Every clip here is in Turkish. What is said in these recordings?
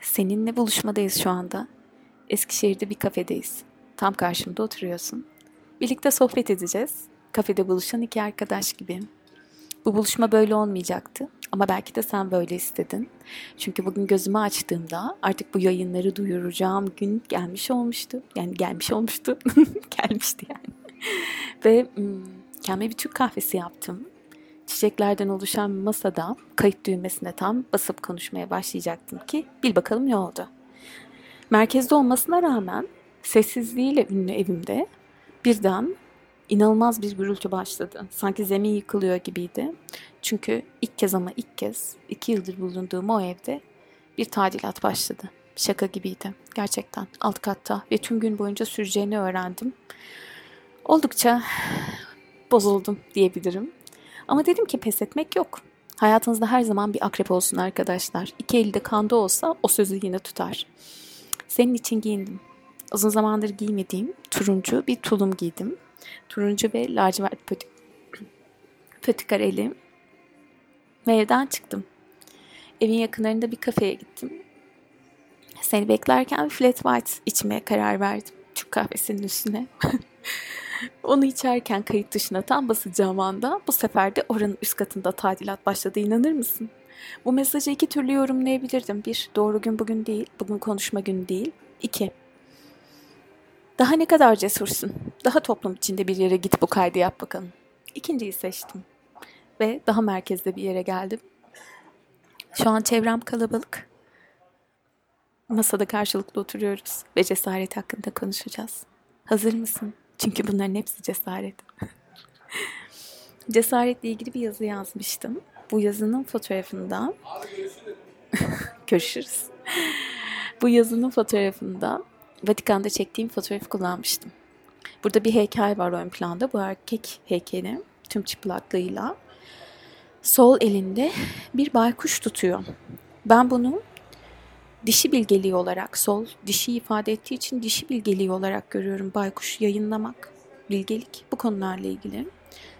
Seninle buluşmadayız şu anda. Eskişehir'de bir kafedeyiz. Tam karşımda oturuyorsun. Birlikte sohbet edeceğiz. Kafede buluşan iki arkadaş gibi. Bu buluşma böyle olmayacaktı. Ama belki de sen böyle istedin. Çünkü bugün gözümü açtığımda artık bu yayınları duyuracağım gün gelmiş olmuştu. Yani gelmiş olmuştu. Gelmişti yani. Ve hmm, kendime bir Türk kahvesi yaptım. Çiçeklerden oluşan masada kayıt düğmesine tam basıp konuşmaya başlayacaktım ki bil bakalım ne oldu. Merkezde olmasına rağmen sessizliğiyle ünlü evimde birden inanılmaz bir gürültü başladı. Sanki zemin yıkılıyor gibiydi. Çünkü ilk kez ama ilk kez iki yıldır bulunduğum o evde bir tadilat başladı. Şaka gibiydi gerçekten alt katta ve tüm gün boyunca süreceğini öğrendim. Oldukça bozuldum diyebilirim. Ama dedim ki pes etmek yok. Hayatınızda her zaman bir akrep olsun arkadaşlar. İki elde kanda olsa o sözü yine tutar. Senin için giyindim. Uzun zamandır giymediğim turuncu bir tulum giydim. Turuncu ve lacivert pötü, pötikareli. Ve evden çıktım. Evin yakınlarında bir kafeye gittim. Seni beklerken flat white içmeye karar verdim. Türk kahvesinin üstüne. Onu içerken kayıt dışına tam basacağım anda bu sefer de oranın üst katında tadilat başladı inanır mısın? Bu mesajı iki türlü yorumlayabilirdim. Bir, doğru gün bugün değil, bugün konuşma günü değil. İki, daha ne kadar cesursun? Daha toplum içinde bir yere git bu kaydı yap bakalım. İkinciyi seçtim. Ve daha merkezde bir yere geldim. Şu an çevrem kalabalık. Masada karşılıklı oturuyoruz ve cesaret hakkında konuşacağız. Hazır mısın? Çünkü bunların hepsi cesaret. Cesaretle ilgili bir yazı yazmıştım. Bu yazının fotoğrafında görüşürüz. Bu yazının fotoğrafında Vatikan'da çektiğim fotoğrafı kullanmıştım. Burada bir heykel var ön planda. Bu erkek heykeli tüm çıplaklığıyla sol elinde bir baykuş tutuyor. Ben bunu dişi bilgeliği olarak, sol dişi ifade ettiği için dişi bilgeliği olarak görüyorum. Baykuş yayınlamak, bilgelik bu konularla ilgili.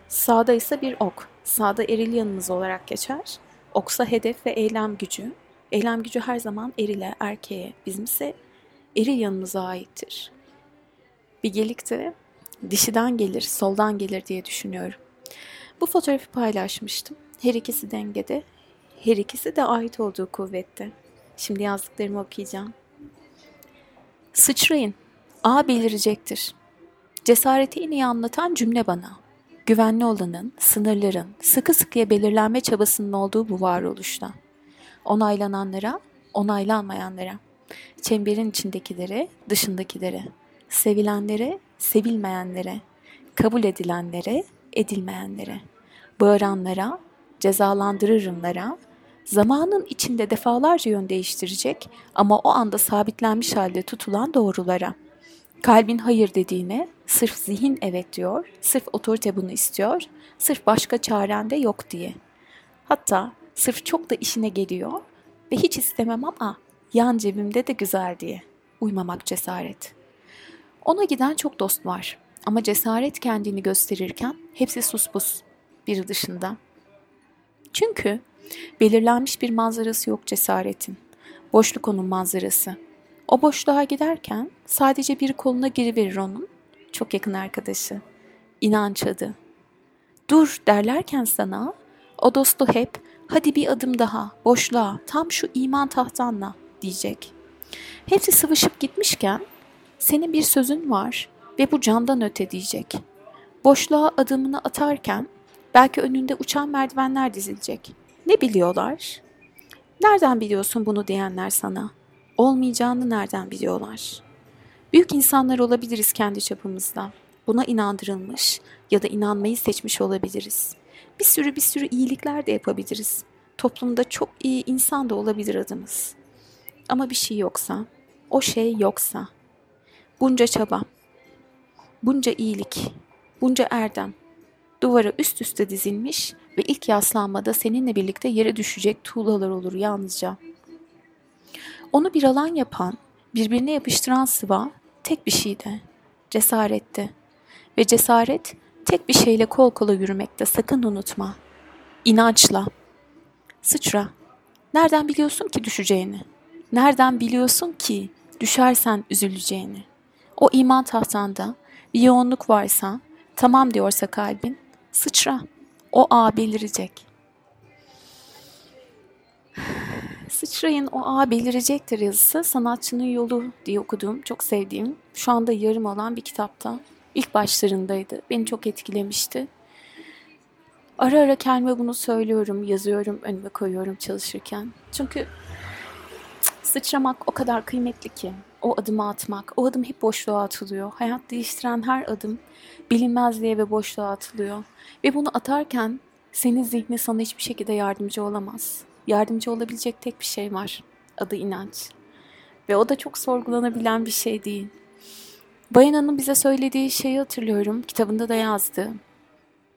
Sağda ise bir ok. Sağda eril yanımız olarak geçer. Oksa hedef ve eylem gücü. Eylem gücü her zaman erile, erkeğe. Bizimse eril yanımıza aittir. Bilgelik de dişiden gelir, soldan gelir diye düşünüyorum. Bu fotoğrafı paylaşmıştım. Her ikisi dengede, her ikisi de ait olduğu kuvvette. Şimdi yazdıklarımı okuyacağım. Sıçrayın. A belirecektir. Cesareti en iyi anlatan cümle bana. Güvenli olanın, sınırların, sıkı sıkıya belirlenme çabasının olduğu bu varoluşta. Onaylananlara, onaylanmayanlara, çemberin içindekilere, dışındakilere, sevilenlere, sevilmeyenlere, kabul edilenlere, edilmeyenlere, bağıranlara, cezalandırırımlara, zamanın içinde defalarca yön değiştirecek ama o anda sabitlenmiş halde tutulan doğrulara. Kalbin hayır dediğine sırf zihin evet diyor, sırf otorite bunu istiyor, sırf başka çaren de yok diye. Hatta sırf çok da işine geliyor ve hiç istemem ama yan cebimde de güzel diye. Uymamak cesaret. Ona giden çok dost var ama cesaret kendini gösterirken hepsi suspus, biri dışında. Çünkü Belirlenmiş bir manzarası yok cesaretin. Boşluk onun manzarası. O boşluğa giderken sadece bir koluna giriverir onun. Çok yakın arkadaşı. İnanç adı. Dur derlerken sana o dostu hep hadi bir adım daha boşluğa tam şu iman tahtanla diyecek. Hepsi sıvışıp gitmişken senin bir sözün var ve bu candan öte diyecek. Boşluğa adımını atarken belki önünde uçan merdivenler dizilecek. Ne biliyorlar? Nereden biliyorsun bunu diyenler sana? Olmayacağını nereden biliyorlar? Büyük insanlar olabiliriz kendi çapımızda. Buna inandırılmış ya da inanmayı seçmiş olabiliriz. Bir sürü bir sürü iyilikler de yapabiliriz. Toplumda çok iyi insan da olabilir adımız. Ama bir şey yoksa, o şey yoksa, bunca çaba, bunca iyilik, bunca erdem, duvara üst üste dizilmiş ve ilk yaslanmada seninle birlikte yere düşecek tuğlalar olur yalnızca. Onu bir alan yapan, birbirine yapıştıran sıva tek bir şeydi, cesaretti. Ve cesaret tek bir şeyle kol kola yürümekte sakın unutma. İnançla. Sıçra. Nereden biliyorsun ki düşeceğini? Nereden biliyorsun ki düşersen üzüleceğini? O iman tahtanda bir yoğunluk varsa, tamam diyorsa kalbin, sıçra. O ağ belirecek. Sıçrayın o ağ belirecektir yazısı sanatçının yolu diye okuduğum, çok sevdiğim, şu anda yarım olan bir kitapta. İlk başlarındaydı. Beni çok etkilemişti. Ara ara kendime bunu söylüyorum, yazıyorum, önüme koyuyorum çalışırken. Çünkü sıçramak o kadar kıymetli ki. O adımı atmak, o adım hep boşluğa atılıyor. Hayat değiştiren her adım bilinmezliğe ve boşluğa atılıyor. Ve bunu atarken senin zihni sana hiçbir şekilde yardımcı olamaz. Yardımcı olabilecek tek bir şey var. Adı inanç. Ve o da çok sorgulanabilen bir şey değil. Bayana'nın bize söylediği şeyi hatırlıyorum. Kitabında da yazdı.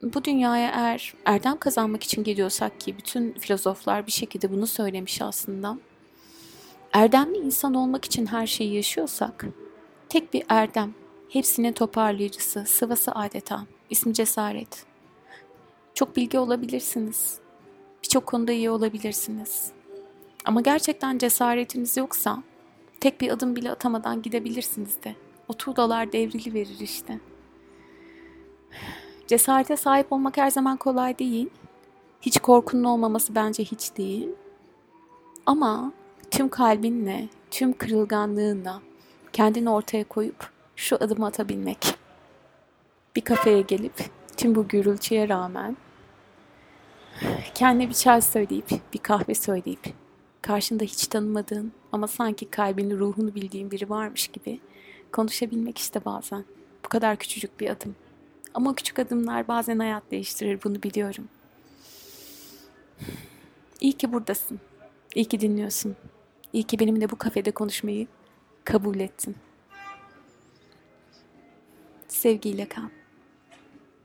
Bu dünyaya eğer erdem kazanmak için geliyorsak ki bütün filozoflar bir şekilde bunu söylemiş aslında. Erdemli insan olmak için her şeyi yaşıyorsak tek bir erdem, hepsinin toparlayıcısı, sıvası adeta, ismi cesaret. Çok bilgi olabilirsiniz. Birçok konuda iyi olabilirsiniz. Ama gerçekten cesaretiniz yoksa tek bir adım bile atamadan gidebilirsiniz de. O tuğdalar devrili verir işte. Cesarete sahip olmak her zaman kolay değil. Hiç korkunun olmaması bence hiç değil. Ama tüm kalbinle, tüm kırılganlığınla kendini ortaya koyup şu adımı atabilmek. Bir kafeye gelip tüm bu gürültüye rağmen kendine bir çay söyleyip, bir kahve söyleyip karşında hiç tanımadığın ama sanki kalbini, ruhunu bildiğin biri varmış gibi konuşabilmek işte bazen. Bu kadar küçücük bir adım. Ama küçük adımlar bazen hayat değiştirir bunu biliyorum. İyi ki buradasın. İyi ki dinliyorsun. İyi ki benimle bu kafede konuşmayı kabul ettin. Sevgiyle kal.